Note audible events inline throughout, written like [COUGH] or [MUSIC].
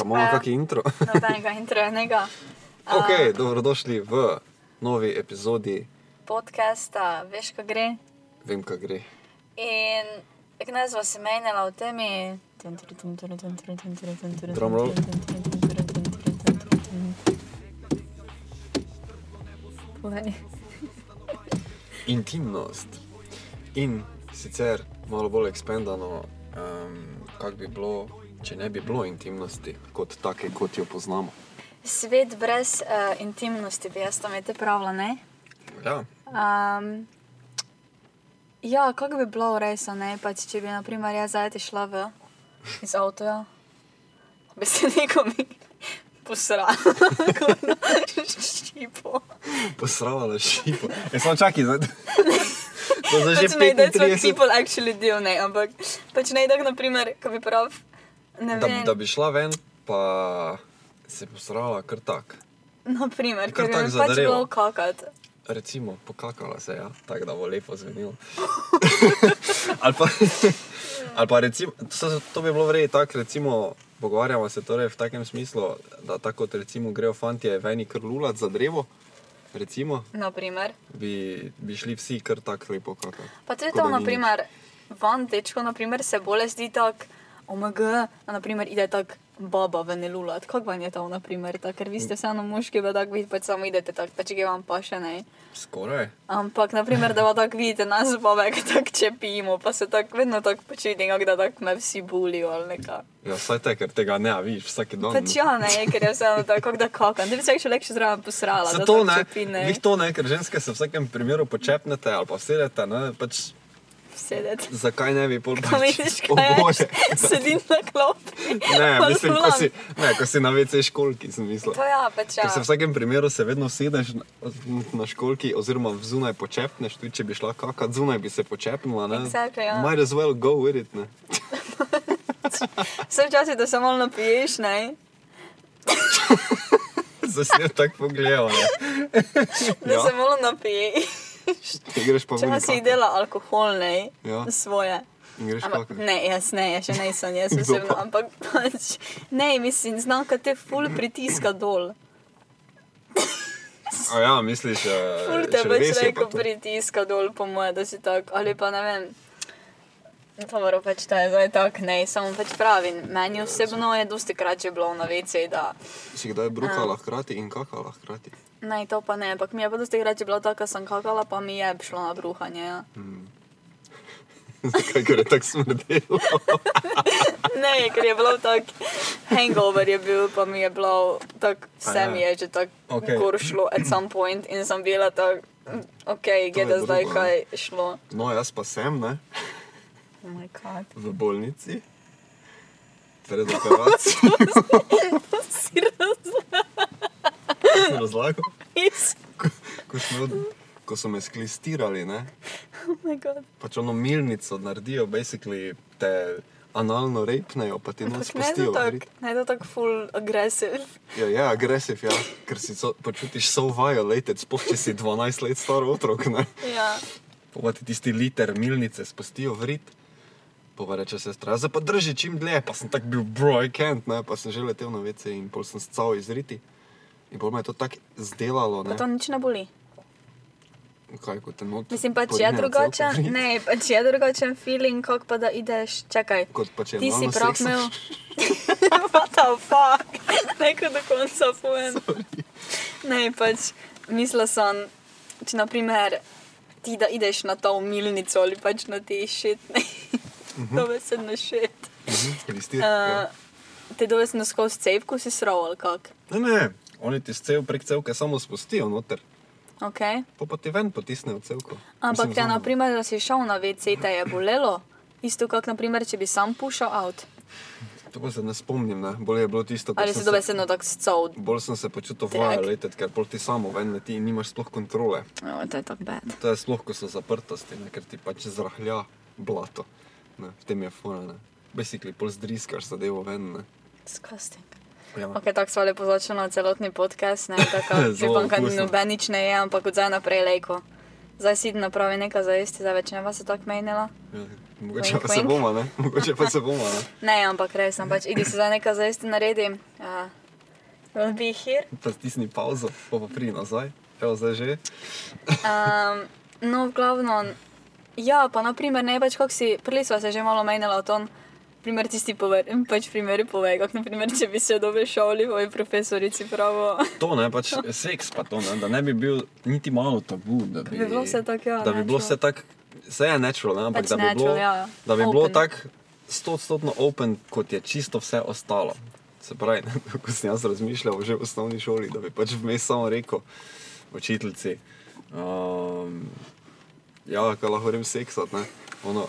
Kaj imamo Ja. kakšen intro? nobenega internega ok, dobrodošli v novi epizodi. podcasta, veš, kaj gre. Vem, kaj gre. In kdaj smo se menjala v temi. Drumroll. Intimnost. In sicer malo bolj ekspandano, um, kak bi bilo, če ne bi bilo intimnosti kot take, kot jo poznamo. Svet brez uh, intimnosti, bi jaz to imete pravila, ne? Ja, Um, ja, kako bi bilo res, a ne? Pač, če bi, na primer, jaz zdaj šla v iz avtoja, bi se nekomu posrala, [LAUGHS] šipo. posrala šipo. Jaz sem čakaj, zdaj. To je že Pač ne, that's what 35. people actually do, ne, ampak pač ne tako, na primer, ko bi prav, ne Da, da bi šla ven, pa se posrala kar tak. na primer, kar ker bi pač bilo kakati. Recimo, pokakala se je, ja, tako da bo lepo zvenelo. [LAUGHS] ali, pa, ali pa recimo, to, to bi bilo vredno tako, recimo, pogovarjamo se torej v takem smislu, da tako kot recimo grejo fantje veni krlulat za drevo, recimo, Na primer. bi, bi šli vsi kar tako lepo kakati. Pa tudi to, da ni na primer, van dečko, na primer, se bolj zdi tako, omg, a na primer ide tako baba v nelulat. Kako vam je to, na primer, tako, ker vi ste vseeno moški, pa tako vi pač samo idete tako, pa če ga vam pa še ne. Skoraj. Ampak, na primer, da pa tako vidite nas babe, ki tako čepimo, pa se tako vedno tako počutim, kako da tako me vsi bulijo ali nekaj. Ja, saj te, ker tega ne vidiš vsak dan. Pač ja, ne, ker je vseeno tako, da kakam. Da bi se še lekše zraven posrala. Zato tako ne, čepi, ne. Glih to ne, ker ženske se v vsakem primeru počepnete ali pa sedete, ne, pač Sedeti. zakaj ne bi pol o kaj je, [LAUGHS] sedim na klopi. Ne, mislim, ko si, ne, ko si na WC školki, sem mislil. To ja, pač ja. Ker se v vsakem primeru se vedno sedeš na, na školki, oziroma zunaj počepneš, tudi če bi šla kakat, zunaj bi se počepnila. Ne? Exactly, ja. Might as well go with it. Ne? [LAUGHS] Vse včasih, da se malo napiješ, ne? [LAUGHS] Jo tako pogledal. Ne? Da Ja. se malo napiješ. Ti greš pa ven. Včasih kakat. dela alkohol, ne? Ja. Svoje. In Greš Ampak, kakat. ne, jaz ne, jaz še nisem, jaz Kdo osebno, pa? ampak pač, ne, mislim, znam, kad te ful pritiska dol. A ja, misliš, [LAUGHS] Ful uh, te pač reko pritiska dol, po moje, da si tak, ali pa ne vem. Dobro, pač to je zdaj tak, ne, samo pač pravim, meni osebno je dosti krat že bilo na WC, da Si kdaj brukala hkrati in kakala hkrati? Naj to pa ne, ampak mi je pa dosti krat že bilo tako, da sem kakala, pa mi je šlo na bruhanje. Ja. [LAUGHS] Zakaj, ker je tako smrdelo? [LAUGHS] Ne, ker je bilo tako, hangover je bil, pa mi je bilo tako, vse A ja. mi je že tako okay. gor šlo at some point in sem bila tako, ok, To gleda zdaj, drugo, kaj je šlo. No, jaz pa sem, ne, Oh my god. v bolnici. Pred operacijo. [LAUGHS] Si razumel? Sem razlagal. Ko, ko, smo, ko so me sklistirali, ne, Oh my god. pač ono milnico naredijo, basically te analno repnejo, pa ti nos Ampak ne ne je tako full aggressive. Ja, je agresiv, ja, ker si so, počutiš so violated, sploh če si 12 let star otrok, ne. Ja. Pa ti tisti liter milnice spustijo v rit. Pa pa reče sestra, zdaj pa drži čim dlje, pa sem tak bil bro, I can't, ne, pa sem že letel na WC in pol sem scal iz riti. In pol me je to tako zdelalo, Pa ne. to nič ne boli. Kaj, ko te not Mislim pač je drugačen, ne, pač je drugačen feeling, kot pa da ideš, čakaj. Kot pa če Ti si prav imel. [LAUGHS] [LAUGHS] What the fuck? [LAUGHS] Neko do konca povem. Ne, pač mislila sem, če naprimer ti da ideš na to milnico ali pač na te šitne. To je se na šit. Mhm, Kristir, Uh, ja. te dovezno skozi cepku si sroval, kak. Ne, ne, oni ti cev prek cevke samo spustijo noter, Okay. pa pa ti ven potisnejo cevko. Ampak Mislim, te, zunaj. na primer, da si šel na WC, te je bolelo. Isto kot, na primer, če bi sam pušal out. To pa se ne spomnim, ne. Bolje je bilo tisto, ko Ali si se- dovezno tako scov. Bolj sem se počutil violated, ker pol ti samo ven leti in nimaš sploh kontrole. No, to je tako bad. To je sploh, ko so zaprtosti, ne, ker ti pač zrahlja blato. Ne, v tem je fora, ne. Basically, pol zdriskaš zadevo ven, ne. Disgusting. Ja. Ok, tako smo lepo začeli na celotni podcast, ne tako, [LAUGHS] upam, da noben nič ne je, ampak od zdaj naprej lejko. Zdaj si napravi nekaj za jesti, zdaj več ne vas je tako menila. Ja. Mogoče Wink, pa se wink. bomo, ne? Mogoče pa se bomo, ne? [LAUGHS] Ne, ampak res pač, idi se za nekaj zavesti naredi. Uh, will be here. Pa stisni pauzo, pa pa pri nazaj. Evo, zdaj že. Um, no, v glavnem, ja, pa naprimer, ne pač, kako si, prvi smo se že malo menjali o tom, primer tisti pover, pač primeri povej, kako naprimer, če bi se dobil šoli, moji profesorici pravo. To ne, pač [LAUGHS] seks pa to, ne, da ne bi bil niti malo tabu. Da bi, bi bilo vse tako, ja, Da bi bilo vse tako, vse je natural, ne, ampak Pač da bi bilo, natural, ja. da bi bilo Open. tako stotstotno open, kot je čisto vse ostalo. Se pravi, ne, [LAUGHS] ko sem jaz razmišljal že v osnovni šoli, da bi pač vmes samo rekel učiteljici, um, ja, kaj lahko grem seksat, ne. Ono,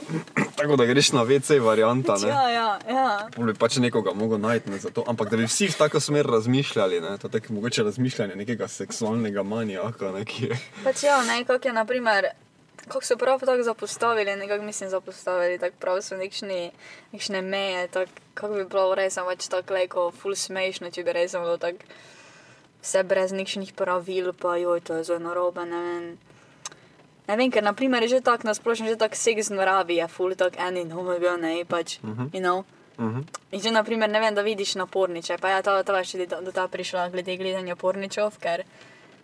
tako da greš na WC varianta, ne. Ja, ja, ja. Pol bi pač nekoga mogel najti ne, za to. Ampak da bi vsi v tako smer razmišljali, ne, to je tako mogoče razmišljanje nekega seksualnega manijaka, ne, ki je. Pač ja, ne, kako je naprimer, kako so prav tako zapostavili, nekako mislim zapostavili, tako prav so nekšni, nekšne meje, tako kako bi bilo res pač tako leko, full smešno, če bi res bilo tako vse brez nekšnih pravil, pa joj, to je zelo narobe, ne vem. Ne vem, ker naprimer je že tako nasplošno, že tako seks v naravi je full tak eni, no moj bil, ne, pač, you know. Uh -huh. In že, naprimer, ne vem, da vidiš na porniče, pa ja, to, to je še do, do ta prišla glede gledanja porničev, ker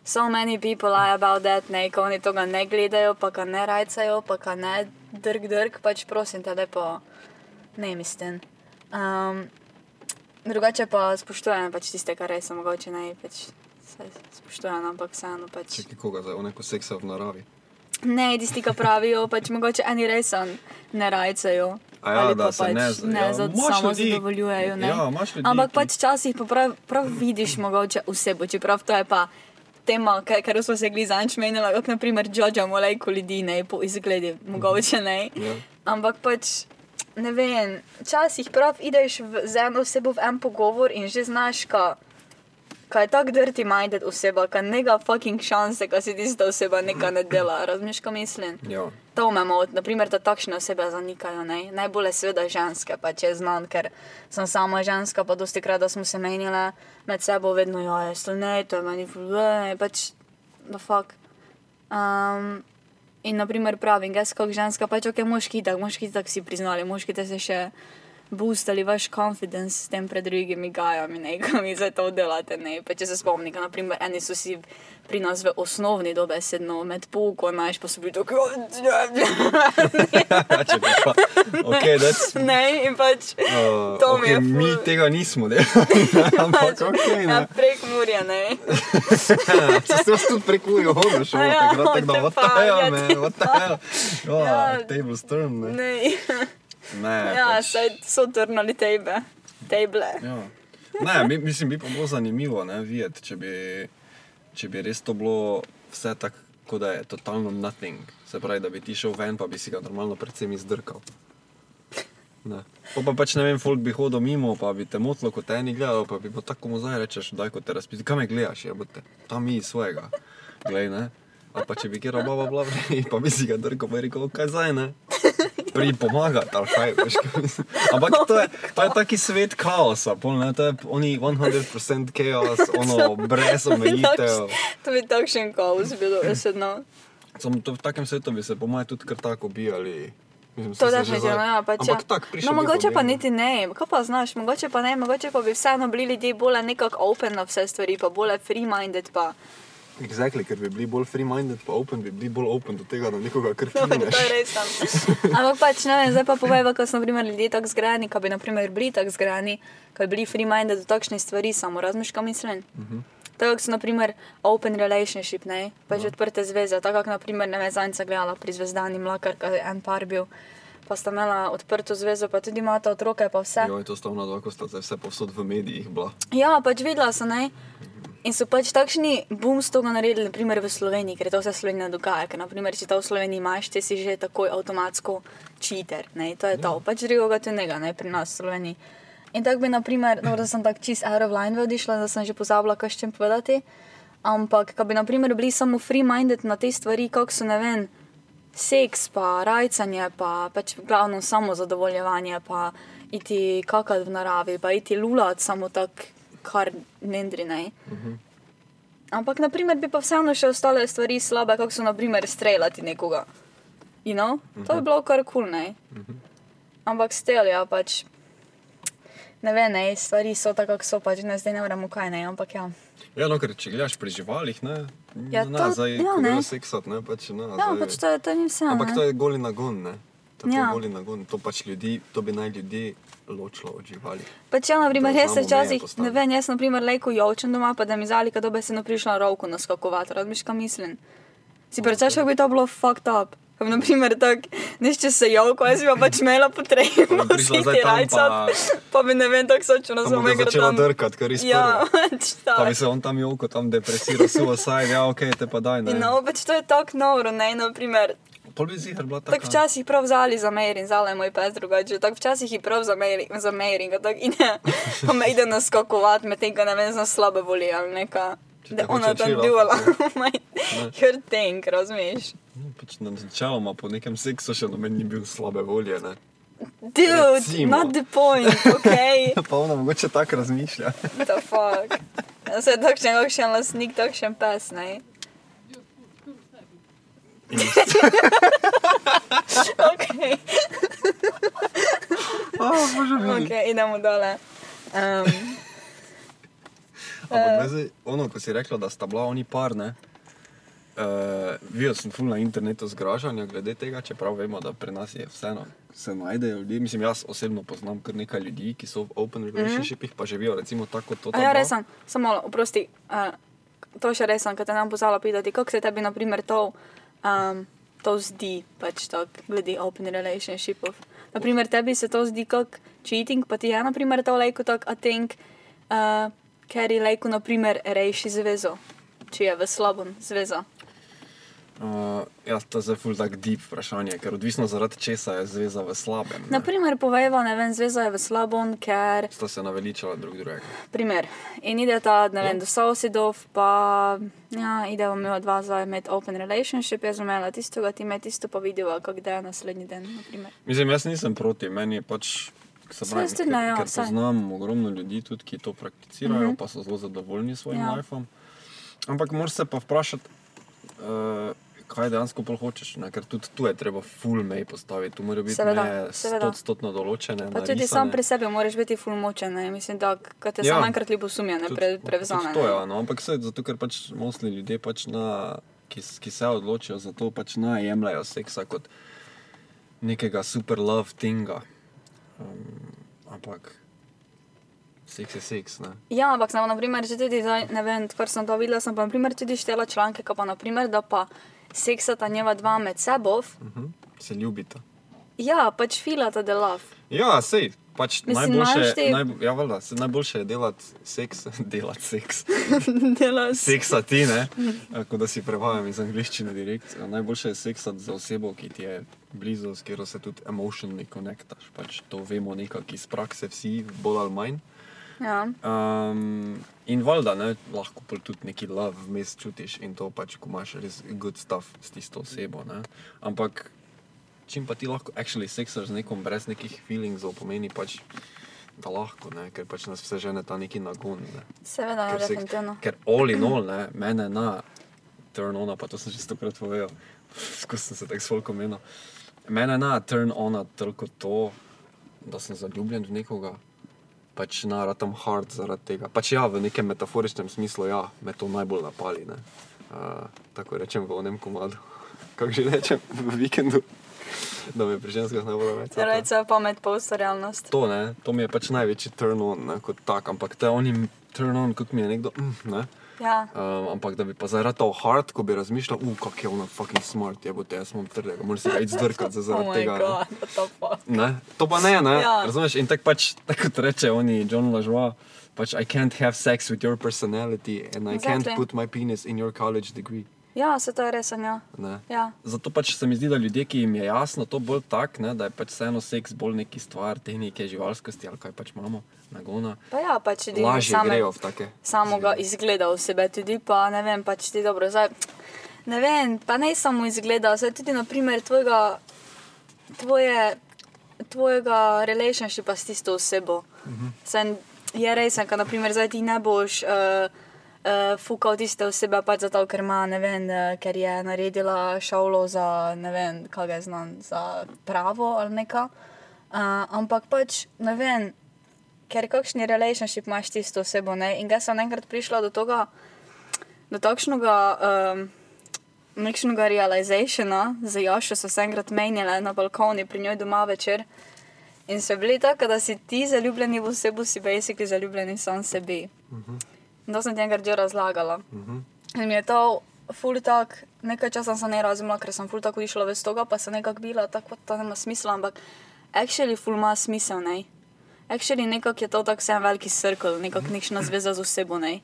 so many people lie about that, ne, ko oni tega ne gledajo, pa ga ne rajcajo, pa ga ne drg drg, pač prosim te, pa ne mislim. Um, drugače pa spoštujem pač tiste, kar res so mogoče ne, pač se spoštujem, ampak vseeno pač. Čekaj, koga zdaj, o neko seksa v naravi. Ne, tisti, ki pravijo, pač mogoče eni res ne rajcajo. A ja, da se pač ne ne ja, za, samo ljudi- zadovoljujejo. Ne? ja, ljudi, Ampak ki- pač včasih pa prav, prav vidiš mogoče osebo, čeprav to je pa tema, ker, ker smo se glizanč menili, kot naprimer Džodžamo lejko ljudi, ne po izgledi, mogoče ne. Ja. Ampak pač. Ne vem, včasih prav ideš v, z eno osebo v en pogovor in že znaš, ka, kaj je tako dirty minded oseba, ka nega fucking šanse, ka si tista oseba nekaj ne dela, razumeš, kaj mislim? Ja. To me moti, naprimer, da takšne osebe zanikajo. Ne? Najbolj je seveda ženske, pa če znam, ker sem sama ženska, pa dosti krat, da smo se menile med sabo, vedno ja, je to ne, to je meni fulvene, pač da fuck. Um, in naprimer pravim, jaz kot ženska, pač ok, moški tak, moški tak si priznali, moški te se še boostali vaš confidence s tem pred drugimi gajami, ne, ko mi za to delate, ne, pa če se spomnim, ka, naprimer, eni so si pri nas v osnovni dobe sedno med pouko, imaš pa so bili tako, [LAUGHS] Če bi pa, ok, that's, ne, in pač uh, to mi okay, je mi ful- tega nismo delali, [LAUGHS] ampak ok, ja, ne. prek Murja, ne. [LAUGHS] Se ste vas tudi prekujo, hodno šlo, A ja, takrat tako da, what what the the fuck, hell, ja, man, ti- what the hell. Oh, Ja. Table turn, ne. ne. Ne, Ja, pač, saj so trnali tebe, teble. ja. Ne, mi, mislim, bi pa bilo zanimivo, ne, videti, če bi, če bi res to bilo vse tako, kot da je totalno nothing. Se pravi, da bi ti šel ven, pa bi si ga normalno predvsem izdrkal. Ne. Po pa pač ne vem, folk bi hodil mimo, pa bi te motilo, kot eni gledal, pa bi pa tako mu zdaj rečeš, daj ko te razpiti, kam me gledaš, je bote, tam mi svojega. Glej, ne. Ali pa če bi kjer baba bila [LAUGHS] pa bi si ga drgal, pa bi rekel, kaj zdaj, ne. [LAUGHS] Pri pomagati, ali kaj, veš. Ampak to je, to je taki svet kaosa, pol, ne, to je oni 100% chaos, [LAUGHS] ono, brez omejitev. To bi takšen kaos bil, resedno. Samo to v takem svetu bi se po mojem tudi kar tako ubijali. Mislim, To da že zdaj- ja, pač. Ampak tako prišlo. No, mogoče pa niti ne, kaj pa znaš, mogoče pa ne, mogoče pa bi vseeno bili ljudje bolj nekako open na vse stvari, pa bolj free-minded pa. Exactly, ker bi bili bolj free-minded, pa open, bi bili bolj open do tega, da nekoga kar [LAUGHS] No, to je res tam. [LAUGHS] Ampak pač ne vem, zdaj pa povej, ko so naprimer ljudje tako zgrani, ko bi naprimer bili tako zgrani, ko bi bili free-minded do takšnih stvari, samo razmišljam, kaj mislim. Tako kot so naprimer open relationship, ne, pač odprte zveze, tako kot naprimer ne vem, zanjca gledala pri Zvezdani Mlakar, ko je en par bil, pa sta imela odprto zvezo, pa tudi imata otroke, pa vse. Jo, to sta ona dva, ko sta zdaj vse povsod v medijih bila. Ja, pač videla sem, ne. In so pač takšni boom s toga naredili, naprimer v Sloveniji, ker to se v Sloveniji ne dogaja. Ker, naprimer, če to v Sloveniji imaš, ti si že takoj avtomatsko cheater, ne, to je to. Pač drugega tu nega, ne, pri nas v Sloveniji. In tako bi, naprimer, no, da sem tako čist out of line odišla, da sem že pozabila, kaj še povedati. Ampak, ko bi, naprimer, bili samo free-minded na te stvari, kako so, ne vem, seks, pa rajcanje, pa pač glavno samo zadovoljevanje, pa iti kakati v naravi, pa iti lulat samo tako, kar nendri ne. Ampak, naprimer, bi pa vseeno še ostale stvari slabe, kako so, naprimer, streljati nekoga. You know? To bi bilo kar kul, cool, ne? ampak stel, ja, pač. Ne vem, ne, stvari so tako, kako so, pač ne, zdaj ne moremo kaj ne, ampak ja. Ja, no, ker če gledaš pri živalih, ne, Ja, ne, to- zdaj, ja, ne. seksat, ne, pač, ne, Ja, zdaj, pač to, je- to ni vse. ampak ne. to je goli nagon, ne. Je Ja. goli nagon, to pač ljudi, to bi naj ljudi ločilo od živali. Pač ja, na primer, Da jaz se včasih, ne vem, jaz na primer lejko jovčem doma, pa da mi zali, kad bi se no prišla na rovko naskakovati, razmiš, kaj mislim. Si predstavljaš, kako bi to bilo fucked up. Ko bi, na primer, tak, nešče se jovko, jaz bi pa pač imela potrebno bi zdaj ti tam rajcat, pa- pa bi ne vem, tako sočuna Tam za bo ga mega začela tam. drkati, kar res Ja, [LAUGHS] pač Pa tako. bi se on tam joko, tam depresiral, suicide, ja, ok, te pa daj, ne. No, pač to je tako noro, ne, na primer. Pol bi zihar bila Tako taka. včasih prav vzali za mer in zala je moj pes drugače. Tako včasih jih prav za mer za mer in ga tako ide, pa me ide naskakovati, medtem ko ne vem, za slabe boli ali neka. Da ona tam [LAUGHS] my her thing, razumeš? No, pač načeloma po nekem seksu še noben ni bil slabe volje, ne. Dude, Recimo. not the point, ok? [LAUGHS] Pa ona mogoče tako razmišlja. What the fuck? Ja, se je takšen, kakšen lasnik, takšen pes, ne? Ok, [LAUGHS] Oh, bože moj. ok, idemo dole. Um, Ampak Eh. ne, zdaj, ono, ko si rekla, da sta bila oni par, ne. Uh, videl sem ful na internetu zgražanja glede tega, čeprav vemo, da pri nas je vseeno, se najdejo ljudje. Mislim, jaz osebno poznam kar nekaj ljudi, ki so v open relationshipih, pa živijo recimo tako kot to. Mhm. Ja, res sem, samo malo, oprosti, uh, to še res sem, ker te nam pozvala pitati, kako se tebi, na primer, to, um, to zdi, pač tako, glede open relationshipov. Naprimer, tebi se to zdi kot cheating, pa ti je, na primer, to lejko tako, I think, uh, ker je lejko, na primer, reši zvezo, če je v slabem zvezo. Uh, ja, to je zdaj ful tak deep vprašanje, ker odvisno zaradi česa je zveza v slabem. ne. Naprimer, povejva, ne vem, zveza je v slabem, ker Sta se naveličala drug drugega. Primer. In ide ta, ne vem, Ja. do sosedov, pa ja, idemo mi dva zdaj imeti open relationship, jaz bom imela tistega, ti me tisto pa videla, kako da je naslednji dan. naprimer. Mislim, jaz nisem proti, meni je pač. Se Saj pravi, jaz tudi ne, ja, ker, ker poznam ogromno ljudi, tudi, ki to prakticirajo, mm. -hmm. pa so zelo zadovoljni s svojim ja. lifeom. Ampak moraš se pa vprašati, uh, kaj dejansko hočeš, ne? ker tudi tu je treba full mej postaviti, tu morajo biti Seveda, seveda. stotno določene. Pa tudi narisane. sam pri sebi moraš biti ful močen, ne? mislim, da te ja. Samo enkrat Tudi- pre, prevzame. To je, ja, no, ampak vse zato, ker pač mostli ljudje, pač na, ki, ki se odločijo za to, pač ne jemljajo seksa kot nekega super love tinga. Um, ampak seks je seks, ne. Ja, ampak samo, naprimer, če tudi, zdaj, ne vem, kar sem to videla, sem pa naprimer tudi štela članke, pa naprimer, da pa seksata njeva dva med seboj, Uh -huh. Se ljubita. ja, pač filata love. Ja, sej. Pač Mislim, najboljše, imaš ti- naj, ja, valjda, saj najboljše je delati seks, [LAUGHS] delati seks. [LAUGHS] Dela se. Seksa ti, ne? [LAUGHS] Kot da si prevajam iz angliščine direkt. Najboljše je seksati z osebo, ki ti je blizu, s katero se tudi emotionally konektaš. Pač to vemo nekako iz prakse, vsi bolj ali manj. Ja. Um, in valjda, ne, lahko tudi neki love vmes čutiš in to pač, ko imaš res good stuff s tisto osebo. Ne. Ampak čim pa ti lahko actually seksaš z nekom brez nekih feelingsov, pomeni pač, da lahko, ne, ker pač nas vse žene ta neki nagon. Ne. Seveda, Ker, definitivno. ker all in all, ne, mene na turn on, pa to sem že stokrat povedal, skozi sem se tako s folkom menil. Mene na turn on toliko to, da sem zaljubljen v nekoga, pač na ratam hard zaradi tega. Pač ja, v nekem metaforičnem smislu, ja, me to najbolj napali, ne. Uh, tako rečem v onem komadu. [LAUGHS] Kako že rečem, v vikendu, da me pri ženskah najbolj več. Rajca pamet pa ustvarjalnost. To, ne, to mi je pač največji turn on, ne, kot tak, ampak te oni turn on, kot mi je nekdo, mm, ne. Ja. Um, ampak da bi pa zdaj ratal hard, ko bi razmišljal, uh, kak je ona fucking smart, je bo te, jaz imam trdega, moram si ga iti zdrkati za- Oh zaradi my tega. god, the fuck. Ne? To pa ne, ne? Ja. Razumeš? In tako pač, tako reče oni, John Lajoie, pač I can't have sex with your personality and I can't Exactly. put my penis in your college degree. Ja, se to je res, ja. Ne? Ja. Zato pač se mi zdi, da ljudje, ki jim je jasno to bolj tak, ne, da je pač vseeno seks bolj neki stvar tehnike živalskosti ali kaj pač imamo, nagona, Pa ja, pač tudi lažje same, grejo v take. samega izgleda v sebe tudi, pa ne vem, pač ti dobro, zdaj, ne vem, pa ne samo izgleda, zdaj tudi naprimer tvojega, tvoje, tvojega relationshipa s tisto osebo. -huh. Sen, je res, ker naprimer zdaj ti ne boš uh, uh, fukal tiste osebe pač zato, ker ima, vem, uh, ker je naredila šolo za, ne vem, kaj je znan, za pravo ali neka. Uh, ampak pač, ne vem, ker kakšni relationship imaš tisto osebo, ne? In jaz sem enkrat prišla do tega, do takšnega, um, nekšnega realizationa, za Jošo so se enkrat menjale na balkoni pri njoj doma večer. In so bili tako, da si ti zaljubljeni v osebo, si basically zaljubljeni sam sebi. In to sem ti enkrat že razlagala. In mi je to ful tak, nekaj časa sem ne razumela, ker sem ful tako išla ves toga, pa sem nekako bila tako, da to nima smisla, ampak actually ful ima smisel, ne. Actually nekako je to tak vse en veliki cirkel, nekako nekšna zveza z osebo, ne.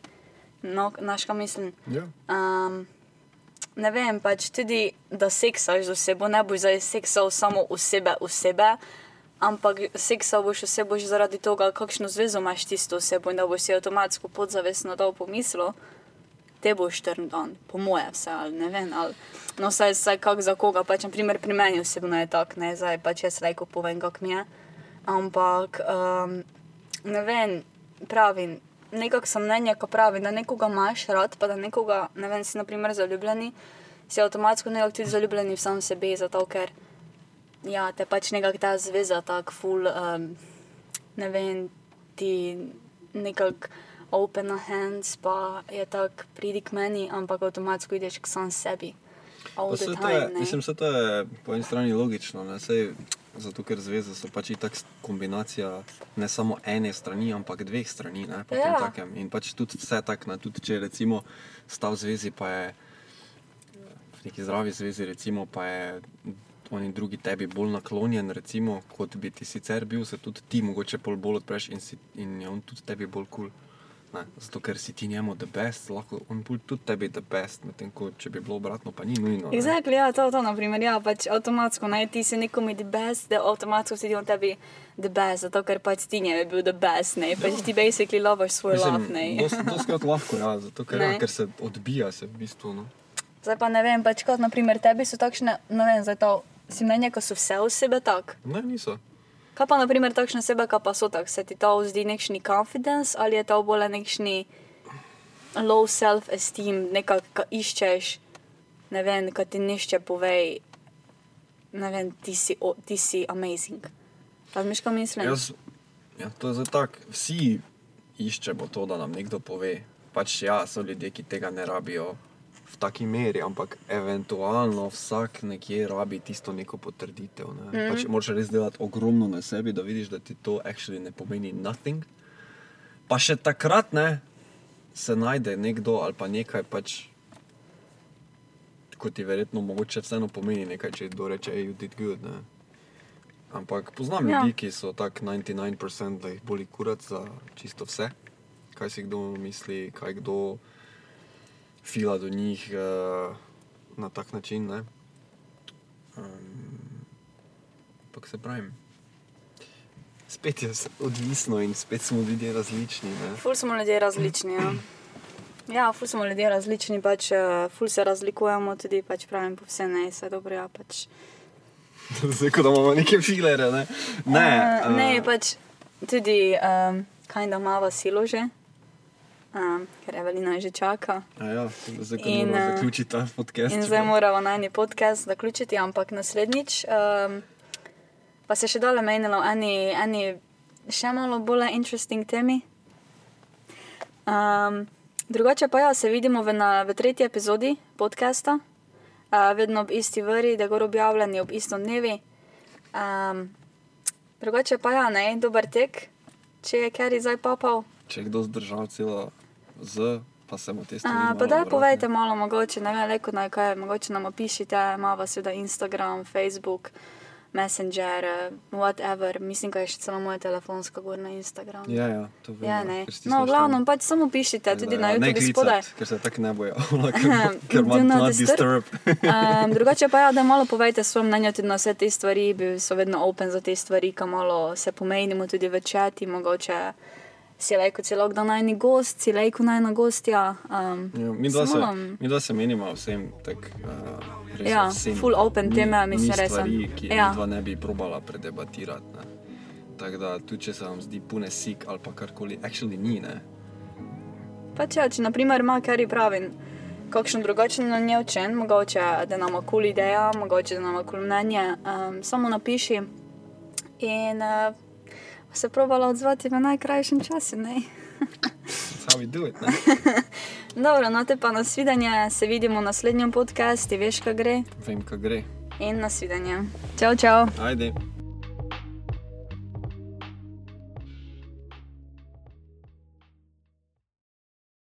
No, znaš, kaj mislim? Ja. Um, ne vem, pač tudi, da seksaš z osebo, ne boš zdaj seksal samo osebe, osebe, ampak seksal boš osebo že zaradi tega, kakšno zvezo imaš tisto osebo in da boš si avtomatsko podzavestno dal pomislo, te boš trn dan, po moje vse, ali ne vem, ali no, saj, saj kak za koga, pač, na primer, pri meni osebno je tako, ne, zdaj pač jaz lajko povem, kak mi je, ampak, um, ne vem, pravim, nekako sem mnenja, ko pravi, da nekoga imaš rad, pa da nekoga, ne vem, si naprimer zaljubljeni, si avtomatsko nekako tudi zaljubljeni v sam sebe, zato ker, ja, te pač nekako ta zveza tako full, um, ne vem, ti nekako open hands, pa je tako pridi k meni, ampak avtomatsko ideš k sam sebi. All Pa the saj to je, time, mislim, da to je po eni strani logično, ne? Sej, zato ker zveze so pač itak kombinacija ne samo ene strani, ampak dveh strani. Ne? po Ja. In pač tudi vse tako, tudi če recimo sta v zvezi, pa je v neki zdravi zvezi, recimo, pa je oni drugi tebi bolj naklonjen, recimo, kot bi ti sicer bil, se tudi ti mogoče bolj odpreš in, si, in je on tudi tebi bolj kul. Cool. Zato, ker si ti njemu the best, lahko on bolj tudi tebi the best, medtem ko če bi bilo obratno, pa ni nujno. ne. Exactly, ja, to, to, naprimer, ja, pač avtomatsko, naj ti si nekomu the best, da avtomatsko si ti on tebi the best, zato ker pač ti njemu je bil the best, ne, pač ti basically lovaš svoj love, ne. Doskrat lahko, ja, zato ker, ja, Ne. ker se odbija se v bistvu. No. Zdaj pa ne vem, pač kot naprimer tebi so takšne, ne vem, zdaj to si mnenje, ko so vse osebe tak. Ne, niso. Kaj pa naprimer takšne osebe, ki pa so tak, se ti to zdi nekšni confidence ali je to bolj nekšni low self-esteem, nekako, ka iščeš, ne vem, kaj ti nišče povej, ne vem, ti si, o, ti si amazing. Razmiš, kaj mislim? Jaz, ja, to je tako, vsi iščemo to, da nam nekdo pove. Pač ja, so ljudje, ki tega ne rabijo v taki meri, ampak eventualno vsak nekje rabi tisto neko potrditev. Ne? Mm. Pač moraš res delati ogromno na sebi, da vidiš, da ti to actually ne pomeni nothing. Pa še takrat ne, se najde nekdo ali pa nekaj, pač, ko ti verjetno mogoče vseeno pomeni nekaj, če kdo reče, hey, you did good. Ne? Ampak poznam Ja. ljudi, ki so tako 99%, da jih boli kurat za čisto vse, kaj si kdo misli, kaj kdo fila do njih uh, na tak način. ne. Um, Ampak se pravim, spet je odvisno in spet smo ljudje različni. ne. Ful smo ljudje različni. Ja, ja ful smo ljudje različni, pač uh, ful se razlikujemo, tudi pač pravim po vse ne, vse dobro. Ja, pač. [LAUGHS] Zdaj, ko imamo neke filere. Ne, ne, Uh, ne pač tudi, um, kaj da mava silo že, um, ker Evelina že čaka. A Ja, In, zaključiti ta podcast. In zdaj moramo na eni podcast zaključiti, ampak naslednjič um, pa se še dole menilo eni, eni še malo bolj interesting temi. Um, drugače pa ja, se vidimo v, na, v tretji epizodi podcasta, uh, vedno ob isti vrri, da gor objavljeni ob istem dnevi. Um, drugače pa ja, ne, dober tek, če je Kerry zdaj papal. Če je kdo zdržal celo z, pa se mu te stvari. Malo pa vrati. povejte malo, mogoče ne vem, leko naj kaj, mogoče nam opišite, imamo seveda Instagram, Facebook, Messenger, whatever, mislim, da je še celo moja telefonska gor na Instagramu. Ja, ja, to vem. Ja, ja, ne. No, glavno, pač samo pišite, tudi da, na ja, ne YouTube spodaj. Ker se tako ne bojo, [LAUGHS] ker, [LAUGHS] not not disturb. Um, [LAUGHS] drugače pa ja, da malo povejte svoje mnenje tudi na vse te stvari, bi so vedno open za te stvari, ki malo se pomenimo tudi v čati, mogoče si lajko celo kdo najni gost, si lajko najna gostja. Um, Ja, mi, dva se, mi dva se menimo vsem, tak, uh, Ja, vsem. full open Ni- teme, mislim, ni res. stvari, ki Ja. ja. dva ne bi probala predebatirati. Ne. Tako da, tudi če se vam zdi pune sik ali pa karkoli, actually ni. Ne. Pač ja, če naprimer ima Kerry pravi kakšen drugačen na nje učen, mogoče da nam kul ideja, mogoče da nam kul mnenje, um, samo napiši in uh, se probala odzvati v najkrajšem času. Do it. Ne? [LAUGHS] Dobro, no te pa nasvidenje, se vidimo v naslednjem podkastu, veš, kaj gre. Vem, kaj gre. In nasvidenje. Čau, čau. Ajde.